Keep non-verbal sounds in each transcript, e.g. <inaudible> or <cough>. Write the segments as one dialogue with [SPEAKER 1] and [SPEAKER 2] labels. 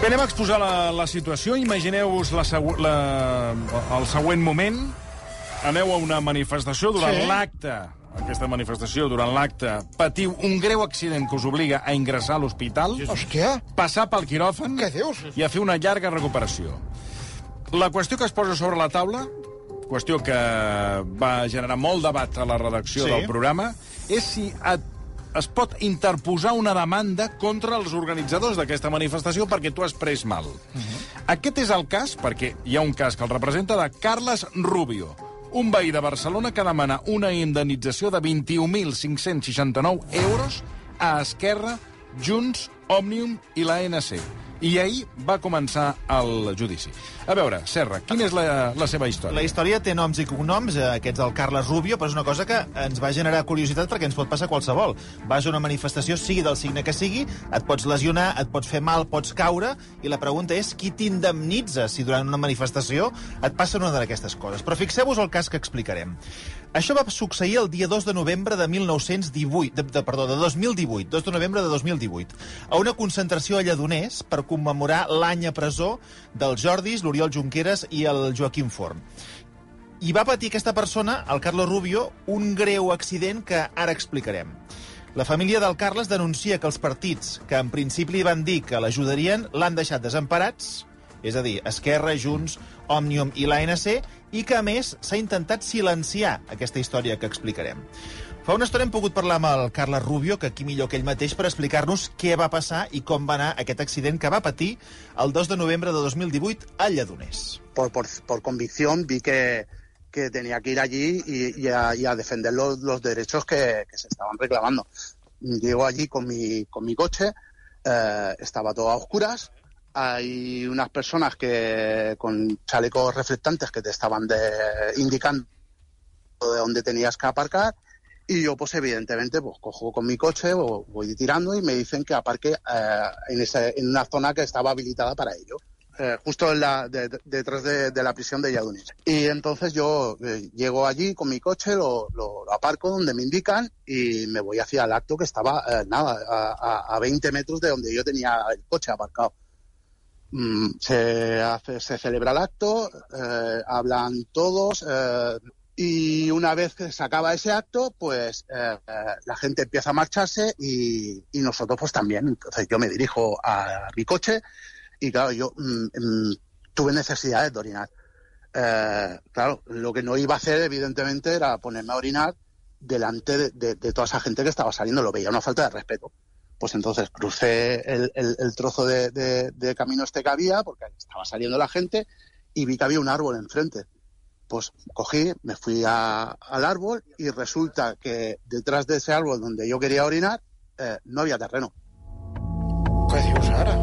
[SPEAKER 1] Bé, anem a exposar la, la situació. Imagineu-vos la, el següent moment. Aneu a una manifestació durant
[SPEAKER 2] Sí.
[SPEAKER 1] l'acte. Aquesta manifestació, durant l'acte, patiu un greu accident que us obliga a ingressar a l'hospital,
[SPEAKER 2] Hòstia,
[SPEAKER 1] passar pel quiròfan
[SPEAKER 2] què dius?
[SPEAKER 1] i a fer una llarga recuperació. La qüestió que es posa sobre la taula, qüestió que va generar molt debat a la redacció
[SPEAKER 2] Sí.
[SPEAKER 1] del programa, és si et, es pot interposar una demanda contra els organitzadors d'aquesta manifestació perquè tu has pres mal. Aquest és el cas, perquè hi ha un cas que el representa, de Carles Rubio, un veí de Barcelona que demana una indemnització de 21.569 euros a Esquerra, Junts, Òmnium i l'ANC. I ahir va començar el judici. A veure, Serra, quina és la, la seva història?
[SPEAKER 3] La història té noms i cognoms, eh, aquests del Carles Rubio, però és una cosa que ens va generar curiositat perquè ens pot passar qualsevol. Vas a una manifestació, sigui del signe que sigui, et pots lesionar, et pots fer mal, pots caure, i la pregunta és qui t'indemnitza si durant una manifestació et passa una d'aquestes coses. Però fixeu-vos el cas que explicarem. Això va succeir el dia 2 de novembre de 1918, de, de, perdó, de 2018, 2 de novembre de 2018, a una concentració a Lledoners per commemorar l'any a presó dels Jordis, l'Oriol Junqueras i el Joaquim Forn. I va patir aquesta persona, el Carlos Rubio, un greu accident que ara explicarem. La família del Carles denuncia que els partits, que en principi li van dir que l'ajudarien, l'han deixat desemparats, és a dir, Esquerra, Junts, Òmnium i l'ANC, i que, a més, s'ha intentat silenciar aquesta història que explicarem. Fa una estona hem pogut parlar amb el Carles Rubio, que aquí millor que ell mateix, per explicar-nos què va passar i com va anar aquest accident que va patir el 2 de novembre de 2018 a Lledoners.
[SPEAKER 4] por, por, por convicción vi que, que tenía que ir allí y, y a, y a defender los, los derechos que, que se estaban reclamando. Llego allí con mi, con mi coche, eh, estaba todo a oscuras, hay unas personas que con chalecos reflectantes que te estaban de, indicando de dónde tenías que aparcar y yo pues evidentemente pues cojo con mi coche o voy tirando y me dicen que aparque eh, en, ese- en una zona que estaba habilitada para ello eh, justo en la, de- de- detrás de, la prisión de Yadunis. Y entonces yo eh, llego allí con mi coche, lo, lo- aparco donde me indican y me voy hacia el acto que estaba, eh, nada, a- a 20 metros de donde yo tenía el coche aparcado. Mm, se, hace, se celebra el acto, eh, hablan todos eh, y una vez que se acaba ese acto, pues eh, la gente empieza a marcharse y, y nosotros pues también. Entonces yo me dirijo a mi coche y claro, yo mm, mm, tuve necesidades de orinar. Claro, lo que no iba a hacer, evidentemente, era ponerme a orinar delante de, de- de toda esa gente que estaba saliendo. Lo veía una falta de respeto. Pues entonces crucé el, el- el trozo de, de- de camino este que había, porque estaba saliendo la gente, y vi que había un árbol enfrente. Pues cogí, me fui a- al árbol y resulta que detrás de ese árbol donde yo quería orinar, eh, no había terreno.
[SPEAKER 2] Què dius ara?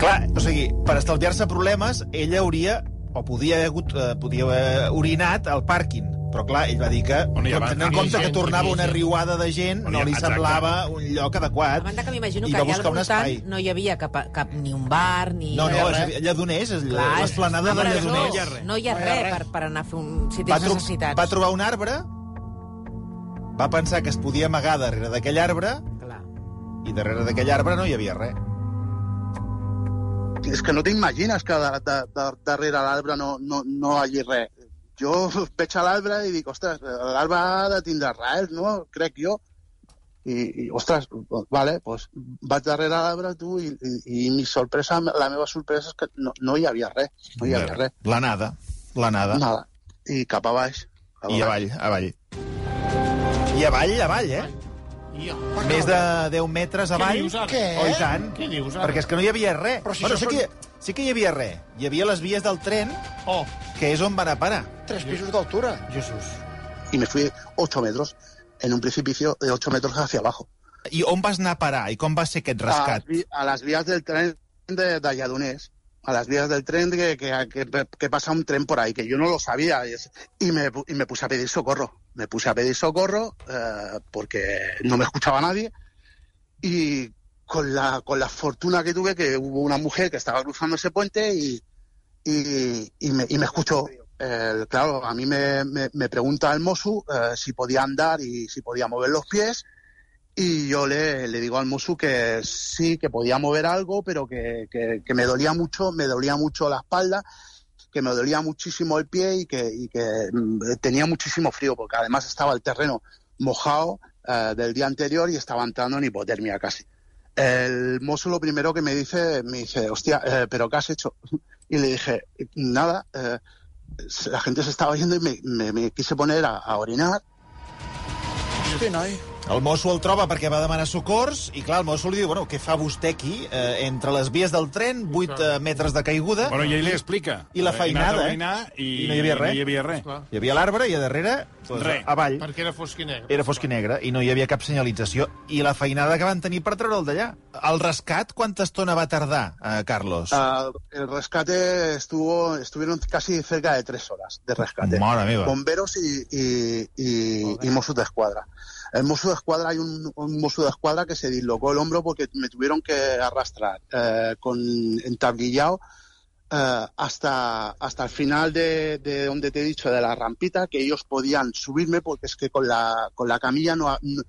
[SPEAKER 3] Clar, o sigui, per estalviar-se problemes, ell hauria, o podia haver, hagut, eh, podia haver orinat al pàrquing. Però clar, ell va dir que,
[SPEAKER 1] hi ha-
[SPEAKER 3] tenint en compte que
[SPEAKER 2] gent,
[SPEAKER 3] tornava
[SPEAKER 2] hi ha
[SPEAKER 3] una riuada de gent, no li
[SPEAKER 1] exacte.
[SPEAKER 3] semblava un lloc adequat.
[SPEAKER 5] A banda que m'imagino que
[SPEAKER 3] va
[SPEAKER 5] allà al voltant
[SPEAKER 3] espai.
[SPEAKER 5] no hi havia cap, cap ni un bar, ni...
[SPEAKER 3] No, no,
[SPEAKER 5] res.
[SPEAKER 3] Lledoners, l'esplanada de Lledoners.
[SPEAKER 5] No, no hi ha
[SPEAKER 2] No hi ha
[SPEAKER 5] res per, per anar a fer un... si
[SPEAKER 3] va,
[SPEAKER 5] tens
[SPEAKER 3] tro
[SPEAKER 5] necessitats.
[SPEAKER 3] va trobar un arbre, va pensar que es podia amagar darrere d'aquell arbre,
[SPEAKER 5] Clar.
[SPEAKER 3] i darrere d'aquell arbre no hi havia res.
[SPEAKER 4] és que no t'imagines que de, de, de, darrere l'arbre no, no, no hi hagi res. Jo <laughs> veig a l'arbre i dic, ostres, l'arbre ha de tindre res, no? Crec jo. I, i ostres, vale, pues, vaig darrere l'arbre, tu, i, i, i mi sorpresa, la meva sorpresa és que no, no hi havia res. No hi havia res.
[SPEAKER 3] La nada, la nada.
[SPEAKER 4] Nada. I cap a baix. Cap a
[SPEAKER 3] I avall, avall. I avall, avall, eh?
[SPEAKER 2] Ja.
[SPEAKER 3] Més de 10 metres avall.
[SPEAKER 2] dius ara? Què?
[SPEAKER 3] Oh, i tant.
[SPEAKER 2] Què dius ara?
[SPEAKER 3] Perquè és que no hi havia res.
[SPEAKER 2] Però si
[SPEAKER 3] bueno, sí, que, sí que hi havia res. Hi havia les vies del tren,
[SPEAKER 2] Oh,
[SPEAKER 3] que és on van a parar.
[SPEAKER 2] tres pisos d'altura.
[SPEAKER 3] Jesús.
[SPEAKER 4] Y me fui 8 metros, en un precipicio de 8 metros hacia abajo.
[SPEAKER 3] I on vas anar a parar? I com va ser aquest
[SPEAKER 4] a, las
[SPEAKER 3] rescat?
[SPEAKER 4] vi- a las vías del tren de, de Alladonés, a las vías del tren que, que, pasa un tren por ahí, que yo no lo sabía, y, me, y me puse a pedir socorro. Me puse a pedir socorro eh, porque no me escuchaba nadie y con la, con la fortuna que tuve que hubo una mujer que estaba cruzando ese puente y, y, me, escuchó. El- claro, a mí me, me, me pregunta el Mosu eh, si podía andar y si podía mover los pies y yo le, digo al Mosu que sí, que podía mover algo, pero que, que, me dolía mucho, me dolía mucho la espalda, que me dolía muchísimo el pie y que, que mm, tenía muchísimo frío, porque además estaba el terreno mojado eh, del día anterior y estaba entrando en hipotermia casi. El mozo lo primero que me dice, me dice, hostia, eh, ¿pero qué has hecho? <laughs> Y le dije, nada, eh, la gente se estaba yendo y me, quise poner a, a orinar.
[SPEAKER 2] Hosti, noi.
[SPEAKER 3] El mosso el troba perquè va demanar socors i, clar, el mosso li diu, bueno, què fa vostè aquí? Eh, entre les vies del tren, 8 eh, metres de caiguda,
[SPEAKER 1] Bueno, i ell li explica.
[SPEAKER 3] I la feinada, eh?
[SPEAKER 1] I,
[SPEAKER 3] I no hi havia res.
[SPEAKER 1] No hi havia res.
[SPEAKER 3] Hi havia l'arbre i a darrere, doncs,
[SPEAKER 1] Res.
[SPEAKER 3] avall,
[SPEAKER 2] Perquè era fosc i negre.
[SPEAKER 3] era fosc i negre i no hi havia cap senyalització. I la feinada que van tenir per treure'l d'allà. El rescat, quanta estona va tardar, eh, Carlos?
[SPEAKER 4] Ah, el rescate estuvo, estuvieron casi cerca de tres horas de rescate.
[SPEAKER 3] Mare meva.
[SPEAKER 4] Bomberos y, y, y, y Mossos de El Mosso de Escuadra, hay un, un Mosso de Escuadra que se dislocó el hombro porque me tuvieron que arrastrar eh, con entablillado eh, hasta, hasta el final de, de donde te he dicho, de la rampita, que ellos podían subirme porque es que con la, con la camilla no, no,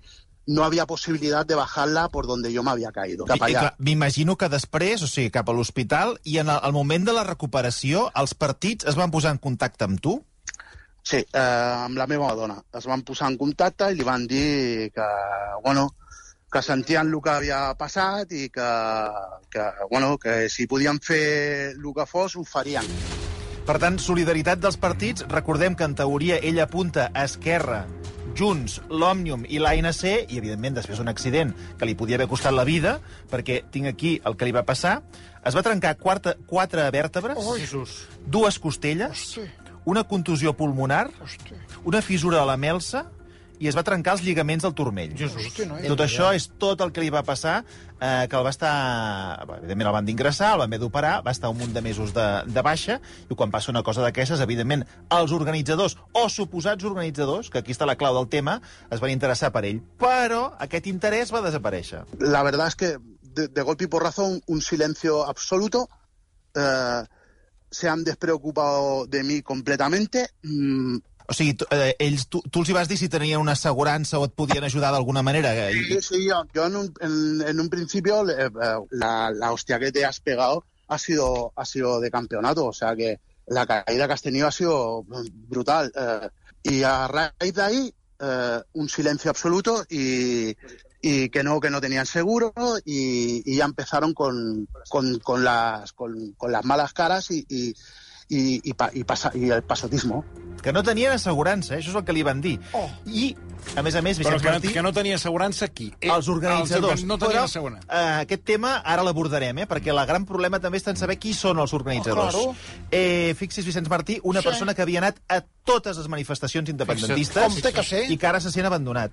[SPEAKER 4] no había posibilidad de bajarla por donde yo me había caído. Cap allà.
[SPEAKER 3] M'imagino que després, o sigui, cap a l'hospital, i en el, el moment de la recuperació, els partits es van posar en contacte amb tu?
[SPEAKER 4] Sí, eh, amb la meva dona. Es van posar en contacte i li van dir que, bueno, que sentien el que havia passat i que, que, bueno, que si podien fer el que fos, ho farien.
[SPEAKER 3] Per tant, solidaritat dels partits. Recordem que, en teoria, ell apunta a Esquerra, Junts, l'Òmnium i l'ANC, i, evidentment, després un accident que li podia haver costat la vida, perquè tinc aquí el que li va passar. Es va trencar quarta, quatre vèrtebres,
[SPEAKER 2] Oh,
[SPEAKER 3] dues costelles,
[SPEAKER 2] Hosti,
[SPEAKER 3] una contusió pulmonar,
[SPEAKER 2] hosti.
[SPEAKER 3] una fissura de la melsa i es va trencar els lligaments del turmell.
[SPEAKER 2] Jesús.
[SPEAKER 3] Tot això és tot el que li va passar, eh, que el va estar... Evidentment el van d'ingressar, el van haver d'operar, va estar un munt de mesos de, de baixa, i quan passa una cosa d'aquestes, evidentment, els organitzadors, o suposats organitzadors, que aquí està la clau del tema, es van interessar per ell. Però aquest interès va desaparèixer.
[SPEAKER 4] La verdad es que de, de golpe y porrazo un, un silencio absoluto. Eh, se han despreocupado de mí completamente. Mm,
[SPEAKER 3] O sigui, tu, eh, ells, tu, tu els hi vas dir si tenien una assegurança o et podien ajudar d'alguna manera? eh,
[SPEAKER 4] Sí, sí, yo, yo en, un, en, en un principio eh, eh, la, la hostia que te has pegado ha sido, ha sido de campeonato, o sea que la caída que has tenido ha sido brutal. eh, y a raíz de ahí, eh, un silencio absoluto y, y que no que no tenían seguro y, y ya empezaron con, con, con las, con, con las malas caras y, y, y, y, pa- y pasa- y el pasotismo.
[SPEAKER 3] que no tenien assegurança, eh? això és el que li van dir.
[SPEAKER 2] Oh.
[SPEAKER 3] I, a més a més,
[SPEAKER 1] Però
[SPEAKER 3] Vicenç
[SPEAKER 1] que,
[SPEAKER 3] Martí...
[SPEAKER 1] que no tenia assegurança qui? Eh,
[SPEAKER 3] els organitzadors.
[SPEAKER 1] Els, no tenien
[SPEAKER 3] Però,
[SPEAKER 1] assegurança.
[SPEAKER 3] eh, aquest tema ara l'abordarem, eh? perquè el gran problema també està en saber qui són els organitzadors.
[SPEAKER 2] Oh,
[SPEAKER 3] eh, fixis, Vicenç Martí, una
[SPEAKER 2] Sí.
[SPEAKER 3] persona que havia anat a totes les manifestacions independentistes
[SPEAKER 2] Com té que ser.
[SPEAKER 3] i que ara se sent abandonat.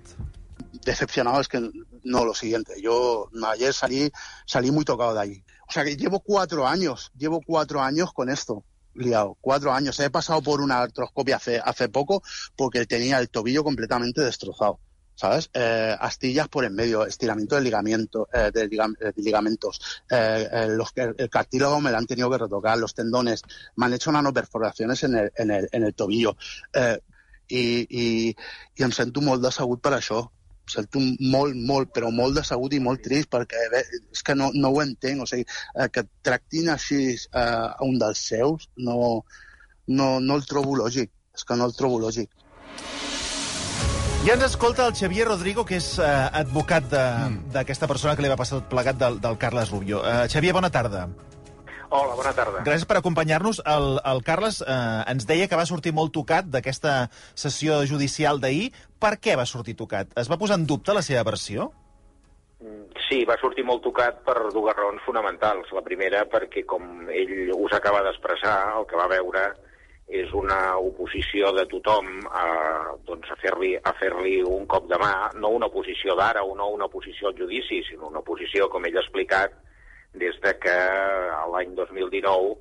[SPEAKER 4] Decepcionado es que no lo siguiente. Yo ayer salí, salí muy tocado de allí. O sea que llevo cuatro años, llevo cuatro años con esto, liado. Cuatro años. He pasado por una artroscopia hace, hace poco porque tenía el tobillo completamente destrozado. ¿Sabes? Eh, astillas por en medio, estiramiento de, ligamento, eh, de, eh, ligamentos. Eh, los, que- el cartílago me lo han tenido que retocar, los tendones. Me han hecho nanoperforaciones en el, en el, en el tobillo. I, i, i em sento molt decebut per. Sento molt, molt, però molt decebut i molt trist perquè bé, és que no, no ho entenc. O sigui, eh, que tractin així eh, a un dels seus no, no, no el trobo lògic. És que no el trobo lògic.
[SPEAKER 3] Ja ens escolta el Xavier Rodrigo, que és eh, advocat de- d'aquesta persona que li va passar tot plegat del, del Carles Rubio. Eh, Xavier, bona tarda.
[SPEAKER 6] Hola, bona tarda.
[SPEAKER 3] Gràcies per acompanyar-nos. El, el Carles eh, ens deia que va sortir molt tocat d'aquesta sessió judicial d'ahir. Per què va sortir tocat? Es va posar en dubte la seva versió?
[SPEAKER 6] Mm, Sí, va sortir molt tocat per dues raons fonamentals. La primera, perquè, com ell us acaba d'expressar, el que va veure és una oposició de tothom a, doncs, a fer-li a fer un cop de mà, no una posició d'ara o no una posició al judici, sinó una posició, com ell ha explicat, des de que l'any 2019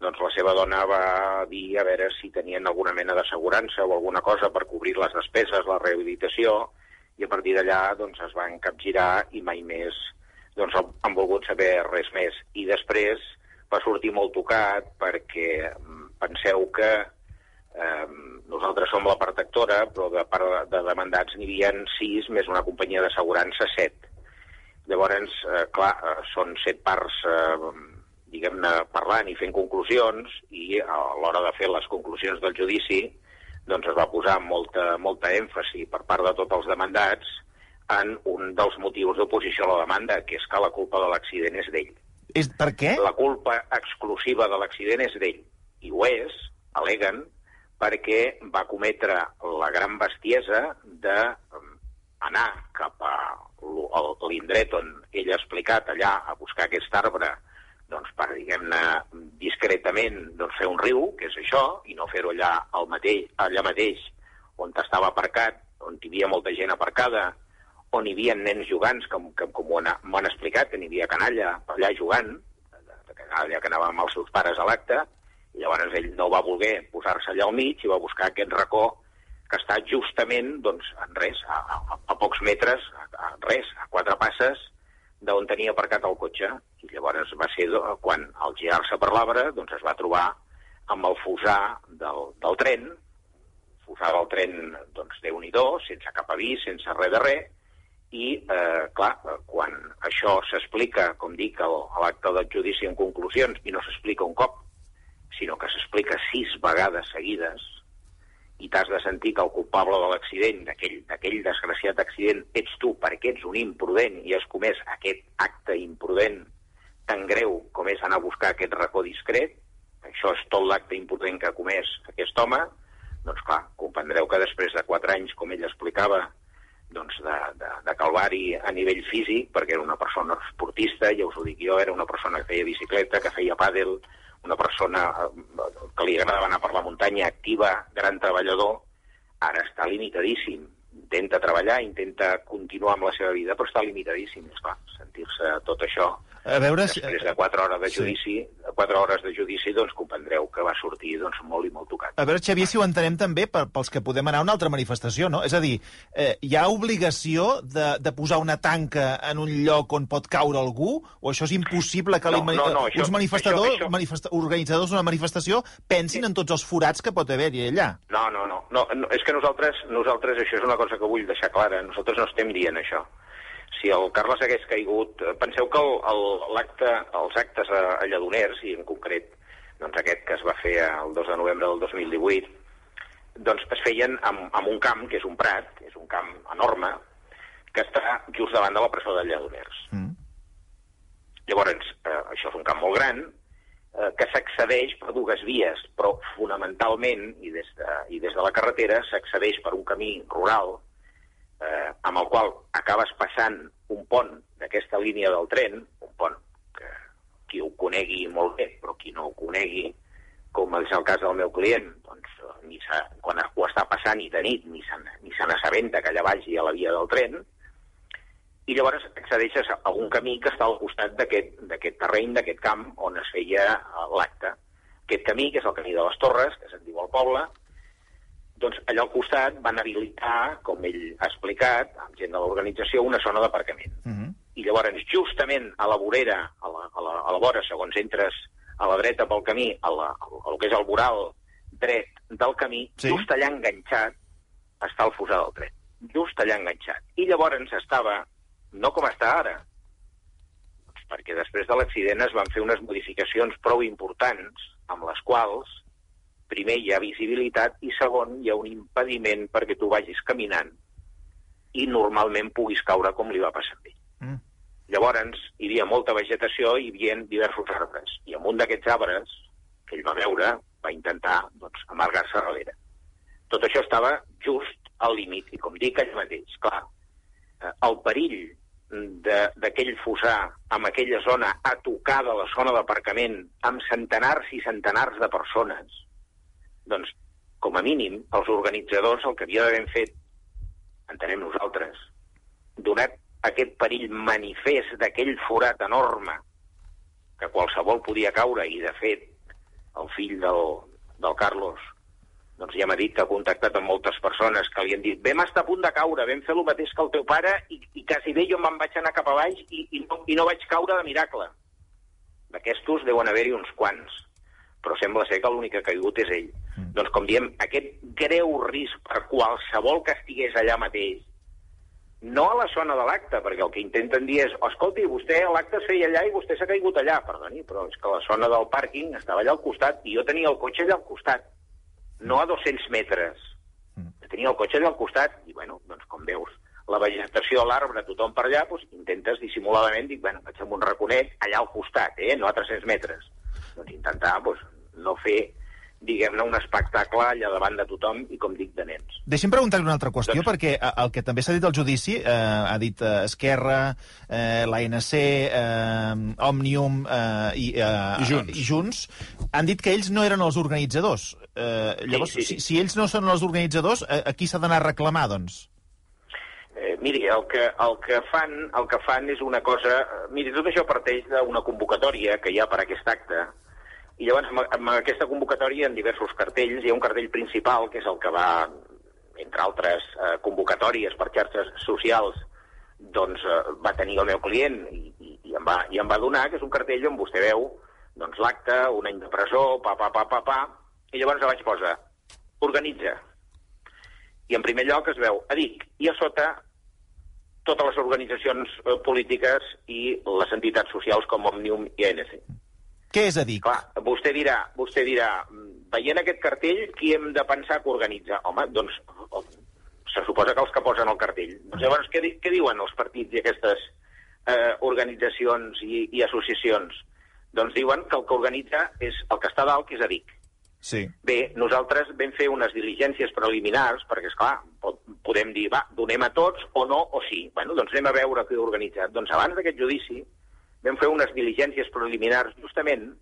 [SPEAKER 6] doncs la seva dona va dir a veure si tenien alguna mena d'assegurança o alguna cosa per cobrir les despeses, la rehabilitació, i a partir d'allà doncs, es van capgirar i mai més doncs, han- volgut saber res més. I després va sortir molt tocat perquè mm, penseu que eh, nosaltres som la part actora, però de de demandats n'hi havia sis, més una companyia d'assegurança, set. Llavors, eh, clar, eh, són set parts, eh, diguem-ne, parlant i fent conclusions, i a l'hora de fer les conclusions del judici, doncs es va posar molta, molta èmfasi per part de tots els demandats en un dels motius d'oposició a la demanda, que és que la culpa de l'accident és d'ell.
[SPEAKER 3] És, per què?
[SPEAKER 6] La culpa exclusiva de l'accident és d'ell. I ho és, aleguen, perquè va cometre la gran bestiesa d'anar cap a l'indret on ell ha explicat allà a buscar aquest arbre doncs, per, diguem-ne, discretament doncs, fer un riu, que és això, i no fer-ho allà, al mateix, allà mateix on estava aparcat, on hi havia molta gent aparcada, on hi havia nens jugants, com, com, com m'ho han, m'ho han explicat, que n'hi havia canalla allà jugant, canalla que anava amb els seus pares a l'acte, i llavors ell no va voler posar-se allà al mig i va buscar aquest racó que està justament, doncs, en res, a, a, a pocs metres, a, a res, a quatre passes d'on tenia aparcat el cotxe. I llavors va ser do- quan, al girar-se per l'arbre, doncs es va trobar amb el fusar del, del tren, fusar del tren, doncs, déu nhi sense cap avís, sense res de res, i, eh, clar, quan això s'explica, com dic, al- a l'acte del judici en conclusions, i no s'explica un cop, sinó que s'explica sis vegades seguides, i t'has de sentir que el culpable de l'accident, d'aquell desgraciat accident, ets tu perquè ets un imprudent i has comès aquest acte imprudent tan greu com és anar a buscar aquest racó discret, això és tot l'acte imprudent que ha comès aquest home, doncs clar, comprendreu que després de quatre anys, com ell explicava, doncs de, de, de calvari a nivell físic, perquè era una persona esportista, ja us ho dic jo, era una persona que feia bicicleta, que feia pàdel, una persona eh, que li agradava anar per la muntanya, activa, gran treballador, ara està limitadíssim. Intenta treballar, intenta continuar amb la seva vida, però està limitadíssim. És clar, sentir-se tot això
[SPEAKER 3] A veure si...
[SPEAKER 6] després de quatre hores de
[SPEAKER 3] Sí.
[SPEAKER 6] judici, quatre hores de judici, doncs comprendreu que va sortir doncs, molt i molt tocat.
[SPEAKER 3] A veure, Xavier, si ho entenem també per, pels que podem anar a una altra manifestació, no? És a dir, eh, hi ha obligació de, de posar una tanca en un lloc on pot caure algú? O això és impossible que
[SPEAKER 6] No, no, no, això-
[SPEAKER 3] uns manifestadors,
[SPEAKER 6] això- això-
[SPEAKER 3] manifesta organitzadors d'una manifestació pensin en tots els forats que pot haver-hi allà?
[SPEAKER 6] No, no, no, no, no. És que nosaltres, nosaltres, això és una cosa que vull deixar clara, nosaltres no estem dient això. Si el Carles hagués caigut... eh, Penseu que el- el- l'acte, els actes a, a Lledoners, i en concret doncs aquest que es va fer el 2 de novembre del 2018, doncs es feien amb, amb un camp, que és un prat, que és un camp enorme, que està just davant de la presó de Lledoners.
[SPEAKER 3] Mm.
[SPEAKER 6] Llavors, eh, això és un camp molt gran, eh, que s'accedeix per dues vies, però fonamentalment, i des de, i des de la carretera, s'accedeix per un camí rural, eh, amb el qual acabes passant un pont d'aquesta línia del tren, un pont que qui ho conegui molt bé, però qui no ho conegui, com és el cas del meu client, doncs eh, ni quan ho està passant i de nit ni se ni se n'assabenta que allà hi ha la via del tren, i llavors accedeixes a a un camí que està al costat d'aquest d'aquest terreny, d'aquest camp on es feia eh, l'acte. Aquest camí, que és el camí de les Torres, que se'n diu el poble, doncs allà al costat van habilitar, com ell ha explicat, amb gent de l'organització, una zona d'aparcament.
[SPEAKER 3] Mm -hmm.
[SPEAKER 6] I llavors, justament a la vorera, a la, a la, a la vora, segons entres a la dreta pel camí, a, la, a, el que és el voral dret del camí,
[SPEAKER 3] Sí.
[SPEAKER 6] just allà enganxat està el fusar del tren. Just allà enganxat. I llavors estava, no com està ara, perquè després de l'accident es van fer unes modificacions prou importants amb les quals primer hi ha visibilitat i segon hi ha un impediment perquè tu vagis caminant i normalment puguis caure com li va passar a ell.
[SPEAKER 3] Mm.
[SPEAKER 6] Llavors, hi havia molta vegetació i hi havia diversos arbres. I amb un d'aquests arbres, que ell va veure, va intentar doncs, amargar-se darrere. Tot això estava just al límit. I com dic allà mateix, clar, eh, el perill d'aquell fosar amb aquella zona a tocar de la zona d'aparcament amb centenars i centenars de persones, doncs, com a mínim, els organitzadors el que havia d'haver fet, entenem nosaltres, donat aquest perill manifest d'aquell forat enorme que qualsevol podia caure i, de fet, el fill del, del Carlos doncs ja m'ha dit que ha contactat amb moltes persones que li han dit vam estar a punt de caure, vam fer el mateix que el teu pare i, i quasi bé jo me'n vaig anar cap a baix i, i, no, i no vaig caure de miracle. D'aquestos deuen haver-hi uns quants, però sembla ser que l'únic que ha caigut és ell. Mm. Doncs, com diem, aquest greu risc per qualsevol que estigués allà mateix, no a la zona de l'acte, perquè el que intenten dir és escolti, vostè l'acte es feia allà i vostè s'ha caigut allà, perdoni, però és que la zona del pàrquing estava allà al costat i jo tenia el cotxe allà al costat, no a 200 metres. Tenia el cotxe allà al costat i, bueno, doncs com veus, la vegetació, l'arbre, tothom per allà, doncs intentes dissimuladament, dic, bueno, faig amb un raconet allà al costat, eh, no a 300 metres. Doncs intentar, doncs, no fer diguem-ne, un espectacle allà davant de tothom i, com dic, de nens.
[SPEAKER 3] Deixi'm preguntar-li una altra qüestió, doncs... perquè eh, el que també s'ha dit al judici, eh, ha dit eh, Esquerra, eh, l'ANC, eh, Òmnium eh, i, eh,
[SPEAKER 1] I Junts.
[SPEAKER 3] i Junts, han dit que ells no eren els organitzadors. Eh, llavors,
[SPEAKER 6] sí, sí.
[SPEAKER 3] Si, si ells no són els organitzadors, eh, a qui s'ha d'anar a reclamar, doncs?
[SPEAKER 6] Eh, miri, el que, el, que fan, el que fan és una cosa... Miri, tot això parteix d'una convocatòria que hi ha per aquest acte, i llavors, amb, amb aquesta convocatòria ha diversos cartells. Hi ha un cartell principal, que és el que va, entre altres eh, convocatòries per xarxes socials, doncs eh, va tenir el meu client i, i, i, em va, i em va donar, que és un cartell on vostè veu doncs, l'acte, un any de presó, pa, pa, pa, pa, pa, i llavors vaig posar, organitza. I en primer lloc es veu, a dic, i a sota totes les organitzacions eh, polítiques i les entitats socials com Òmnium i ANC.
[SPEAKER 3] Què és a dir?
[SPEAKER 6] Clar, vostè dirà, vostè dirà, "Mm, veient aquest cartell, qui hem de pensar que organitza? Home, doncs se suposa que els que posen el cartell. Doncs llavors, què, di- què diuen els partits i aquestes eh, organitzacions i, i associacions? Doncs diuen que el que organitza és el que està dalt, que és a Vic.
[SPEAKER 3] Sí.
[SPEAKER 6] Bé, nosaltres vam fer unes diligències preliminars, perquè, és clar, podem dir, va, donem a tots o no, o sí. Bueno, doncs anem a veure ho ha organitzat. Doncs abans d'aquest judici vam fer unes diligències preliminars justament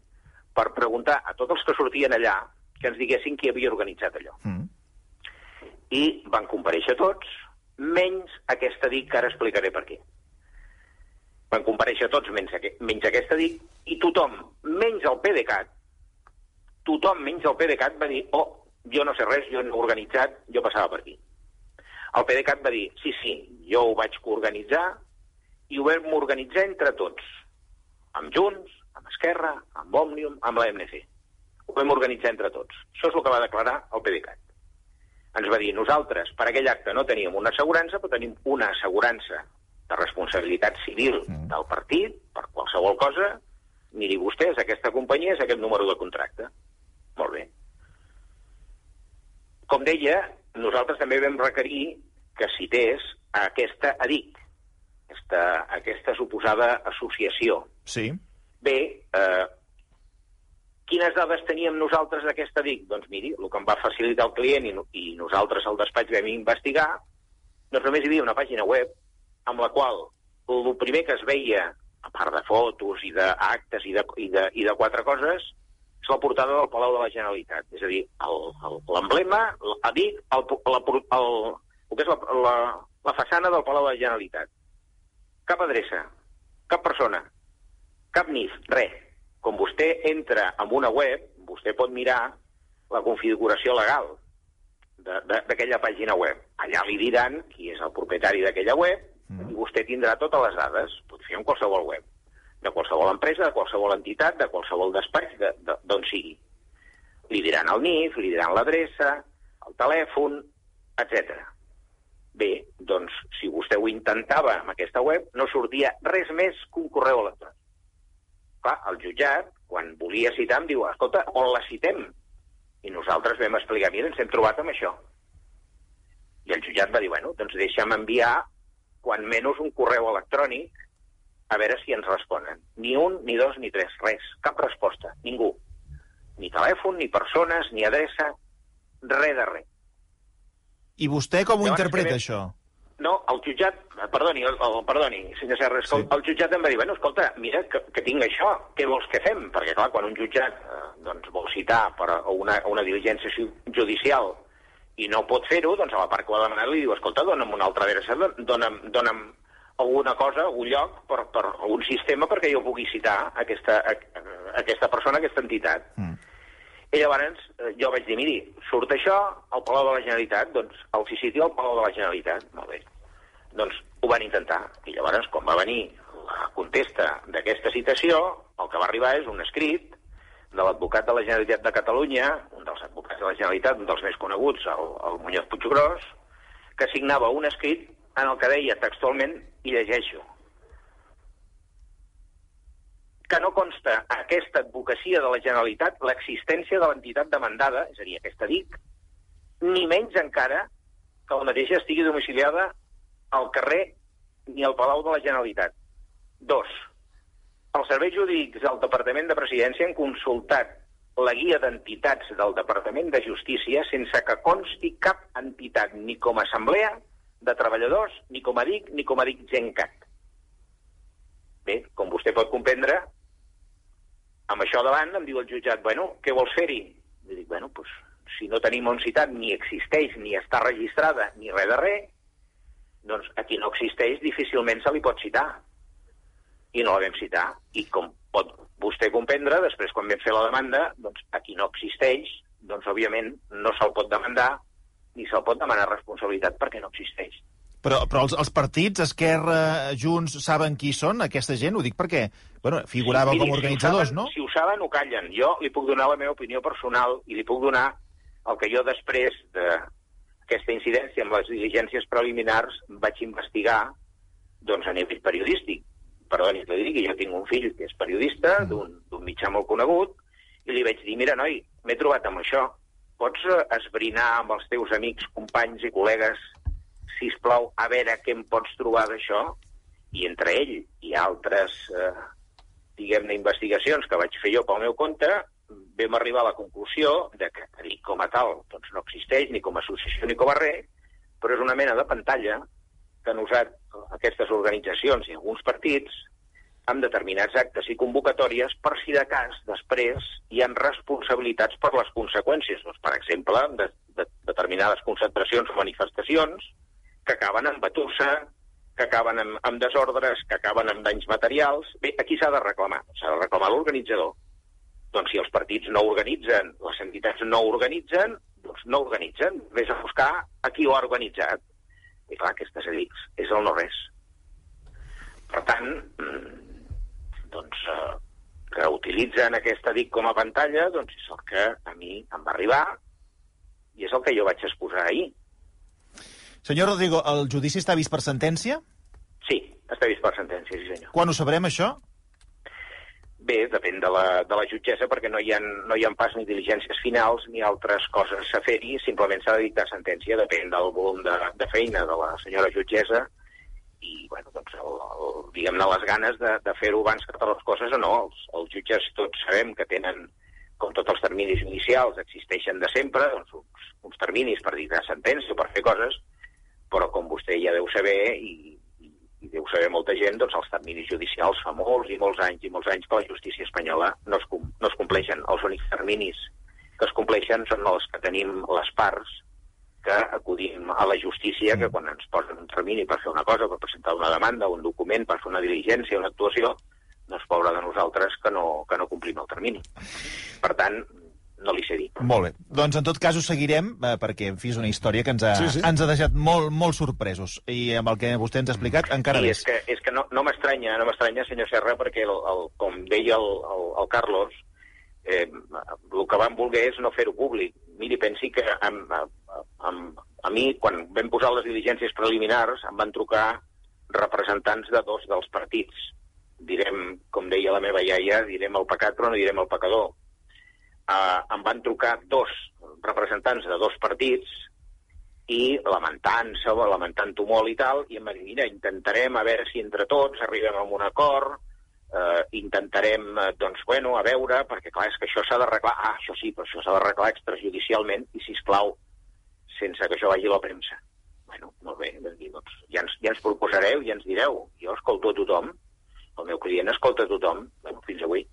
[SPEAKER 6] per preguntar a tots els que sortien allà que ens diguessin qui havia organitzat allò.
[SPEAKER 3] Mm.
[SPEAKER 6] I van compareixer tots, menys aquesta dic, que ara explicaré per què. Van compareixer tots menys, aqu menys aquesta dic, i tothom, menys el PDeCAT, tothom menys el PDeCAT va dir, oh, jo no sé res, jo no he organitzat, jo passava per aquí. El PDeCAT va dir, sí, sí, jo ho vaig coorganitzar i ho vam organitzar entre tots, amb Junts, amb Esquerra, amb Òmnium, amb la MNC. Ho vam organitzar entre tots. Això és el que va declarar el PDeCAT. Ens va dir, nosaltres per aquell acte no teníem una assegurança, però tenim una assegurança de responsabilitat civil del partit, per qualsevol cosa, miri vostès, aquesta companyia és aquest número de contracte. Molt bé. Com deia, nosaltres també vam requerir que cités a aquesta ADIC, aquesta, aquesta suposada associació.
[SPEAKER 3] Sí.
[SPEAKER 6] Bé, eh, quines dades teníem nosaltres d'aquesta DIC? Doncs miri, el que em va facilitar el client i, i nosaltres al despatx vam investigar, doncs només hi havia una pàgina web amb la qual el primer que es veia, a part de fotos i d'actes i, de, i, de, i de quatre coses, és la portada del Palau de la Generalitat. És a dir, l'emblema, a dir, el, la, el, el que és la, la, la façana del Palau de la Generalitat. Cap adreça, cap persona, cap NIF, res. Com vostè entra en una web, vostè pot mirar la configuració legal d'aquella pàgina web. Allà li diran qui és el propietari d'aquella web i vostè tindrà totes les dades. Pot fer en qualsevol web, de qualsevol empresa, de qualsevol entitat, de qualsevol despatx, de- de- d'on sigui. Li diran el NIF, li diran l'adreça, el telèfon, etc. Bé, doncs, si vostè ho intentava amb aquesta web, no sortia res més que un correu electrònic. Clar, el jutjat, quan volia citar, em diu, escolta, on la citem? I nosaltres vam explicar, mira, ens hem trobat amb això. I el jutjat va dir, bueno, doncs deixa'm enviar quan menys un correu electrònic a veure si ens responen. Ni un, ni dos, ni tres, res. Cap resposta. Ningú. Ni telèfon, ni persones, ni adreça, res de res.
[SPEAKER 3] I vostè com ho
[SPEAKER 6] Llavors,
[SPEAKER 3] interpreta,
[SPEAKER 6] que ve-
[SPEAKER 3] això?
[SPEAKER 6] No, el jutjat, perdoni, el, el, perdoni, senyor Serra, sí.
[SPEAKER 3] Sí.
[SPEAKER 6] el jutjat em va dir, bueno, escolta, mira, que, que tinc això, què vols que fem? Perquè, clar, quan un jutjat eh, doncs, vol citar per a una, a una diligència ju- judicial i no pot fer-ho, doncs a la part que ho ha demanat li diu, escolta, dona'm una altra adreça, don- dona'm, dona'm alguna cosa, algun lloc, per, per algun sistema perquè jo pugui citar aquesta, a, aquesta persona, aquesta entitat.
[SPEAKER 3] Mm.
[SPEAKER 6] I llavors eh, jo vaig dir, miri, surt això al Palau de la Generalitat, doncs el sitio al Palau de la Generalitat. Molt bé. Doncs ho van intentar. I llavors, quan va venir la contesta d'aquesta citació, el que va arribar és un escrit de l'advocat de la Generalitat de Catalunya, un dels advocats de la Generalitat, un dels més coneguts, el, el Muñoz Puiggròs, que signava un escrit en el que deia textualment, i llegeixo, que no consta a aquesta advocacia de la Generalitat l'existència de l'entitat demandada, és a dir, aquesta DIC, ni menys encara que la mateixa estigui domiciliada al carrer ni al Palau de la Generalitat. Dos, els serveis jurídics del Departament de Presidència han consultat la guia d'entitats del Departament de Justícia sense que consti cap entitat ni com a assemblea de treballadors, ni com a DIC, ni com a DIC Gencat. Bé, com vostè pot comprendre, amb això davant em diu el jutjat, bueno, què vols fer-hi? I dic, bueno, doncs, si no tenim on citat, ni existeix, ni està registrada, ni res de res, doncs a qui no existeix difícilment se li pot citar. I no la vam citar. I com pot vostè comprendre, després quan vam fer la demanda, doncs a qui no existeix, doncs òbviament no se'l pot demandar ni se'l pot demanar responsabilitat perquè no existeix.
[SPEAKER 3] Però, però els, els partits, Esquerra, Junts, saben qui són aquesta gent? Ho dic perquè bueno, figurava
[SPEAKER 6] Sí,
[SPEAKER 3] com
[SPEAKER 6] miri,
[SPEAKER 3] a organitzadors,
[SPEAKER 6] si saben,
[SPEAKER 3] no?
[SPEAKER 6] Si ho saben, ho callen. Jo li puc donar la meva opinió personal i li puc donar el que jo després d'aquesta incidència amb les diligències preliminars vaig investigar doncs, a nivell periodístic. Perdoni que li digui, jo tinc un fill que és periodista d'un d'un mitjà molt conegut i li vaig dir, mira, noi, m'he trobat amb això. Pots eh, esbrinar amb els teus amics, companys i col·legues, si plau, a veure què em pots trobar d'això? I entre ell i altres eh, diguem-ne, investigacions que vaig fer jo pel meu compte, vam arribar a la conclusió de que ni com a tal doncs no existeix, ni com a associació ni com a res, però és una mena de pantalla que han usat aquestes organitzacions i alguns partits amb determinats actes i convocatòries per si de cas després hi han responsabilitats per les conseqüències. Doncs, per exemple, de, de determinades concentracions o manifestacions que acaben amb batussa, que acaben amb, amb desordres, que acaben amb danys materials. Bé, aquí s'ha de reclamar. S'ha de reclamar l'organitzador. Doncs si els partits no organitzen, les entitats no organitzen, doncs no organitzen. Ves a buscar a qui ho ha organitzat. I clar, aquestes edics és el no-res. Per tant, doncs, eh, que utilitzen aquesta DIC com a pantalla, doncs és el que a mi em va arribar i és el que jo vaig exposar ahir.
[SPEAKER 3] Senyor Rodrigo, el judici està vist per sentència?
[SPEAKER 6] Sí, està vist per sentència, sí senyor.
[SPEAKER 3] Quan ho sabrem, això?
[SPEAKER 6] Bé, depèn de la, de la jutgessa, perquè no hi, ha, no hi ha pas ni diligències finals ni altres coses a fer-hi, simplement s'ha de dictar sentència, depèn del volum de, de feina de la senyora jutgessa i, bueno, doncs, el, el, diguem-ne, les ganes de, de fer-ho abans que totes les coses o no. Els, els jutges tots sabem que tenen, com tots els terminis judicials, existeixen de sempre, doncs, uns, uns terminis per dictar sentència o per fer coses, però com vostè ja deu saber i, i, i deu saber molta gent, doncs els terminis judicials fa molts i molts anys i molts anys que la justícia espanyola no es, no es compleixen. Els únics terminis que es compleixen són els que tenim les parts que acudim a la justícia, que quan ens posen un termini per fer una cosa, per presentar una demanda, un document, per fer una diligència, una actuació, no és pobra de nosaltres que no, que no complim el termini. Per tant, no li sé dir.
[SPEAKER 3] Molt bé. Doncs en tot cas ho seguirem, eh, perquè en fi, és una història que ens ha,
[SPEAKER 1] Sí, sí.
[SPEAKER 3] ens ha deixat molt, molt sorpresos. I amb el que vostè ens ha explicat, encara
[SPEAKER 6] I
[SPEAKER 3] més.
[SPEAKER 6] és que, és que no, no m'estranya, no m'estranya, senyor Serra, perquè, el, el, com deia el, el, el Carlos, eh, el que van voler és no fer-ho públic. Miri, pensi que amb, amb, a mi, quan vam posar les diligències preliminars, em van trucar representants de dos dels partits. Direm, com deia la meva iaia, direm el pecat, però no direm el pecador. Uh, em van trucar dos representants de dos partits i lamentant-se, lamentant-ho molt i tal, i em va dir, mira, intentarem a veure si entre tots arribem a un acord, eh, intentarem, eh, doncs, bueno, a veure, perquè clar, és que això s'ha d'arreglar, ah, això sí, però això s'ha d'arreglar extrajudicialment, i si plau, sense que això vagi a la premsa. Bueno, molt bé, vam dir, doncs, ja ens, ja ens proposareu, ja ens direu. Jo escolto a tothom, el meu client escolta a tothom, bueno, fins avui.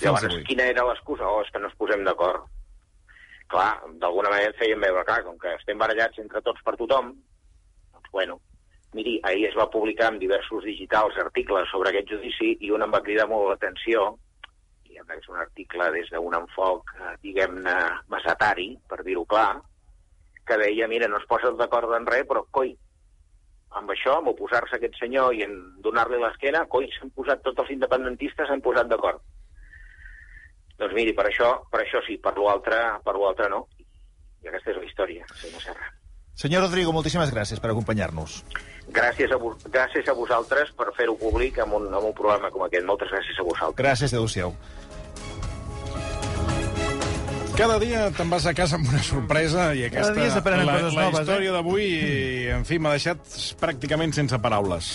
[SPEAKER 6] Llavors,
[SPEAKER 3] avui.
[SPEAKER 6] quina era l'excusa? Oh, és que no ens posem d'acord. Clar, d'alguna manera feien veure, clar, com que estem barallats entre tots per tothom, doncs, bueno, miri, ahir es va publicar en diversos digitals articles sobre aquest judici i un em va cridar molt l'atenció, diguem que és un article des d'un enfoc, eh, diguem-ne, masatari, per dir-ho clar, que deia, mira, no es posen d'acord en res, però, coi, amb això, amb oposar-se a aquest senyor i en donar-li l'esquena, coi, s'han posat tots els independentistes s'han posat d'acord. Doncs miri, per això, per això sí, per l'altre per l'altre no. I aquesta és la història, senyor Serra.
[SPEAKER 3] Senyor Rodrigo, moltíssimes gràcies per acompanyar-nos.
[SPEAKER 6] Gràcies a, gràcies a vosaltres per fer-ho públic amb un, amb un programa com aquest. Moltes gràcies a vosaltres.
[SPEAKER 3] Gràcies, adéu-siau.
[SPEAKER 1] Cada dia te'n vas a casa amb una sorpresa i aquesta...
[SPEAKER 3] dia s'aprenen
[SPEAKER 1] la,
[SPEAKER 3] coses
[SPEAKER 1] la
[SPEAKER 3] noves, eh?
[SPEAKER 1] història d'avui, en fi, m'ha deixat pràcticament sense paraules.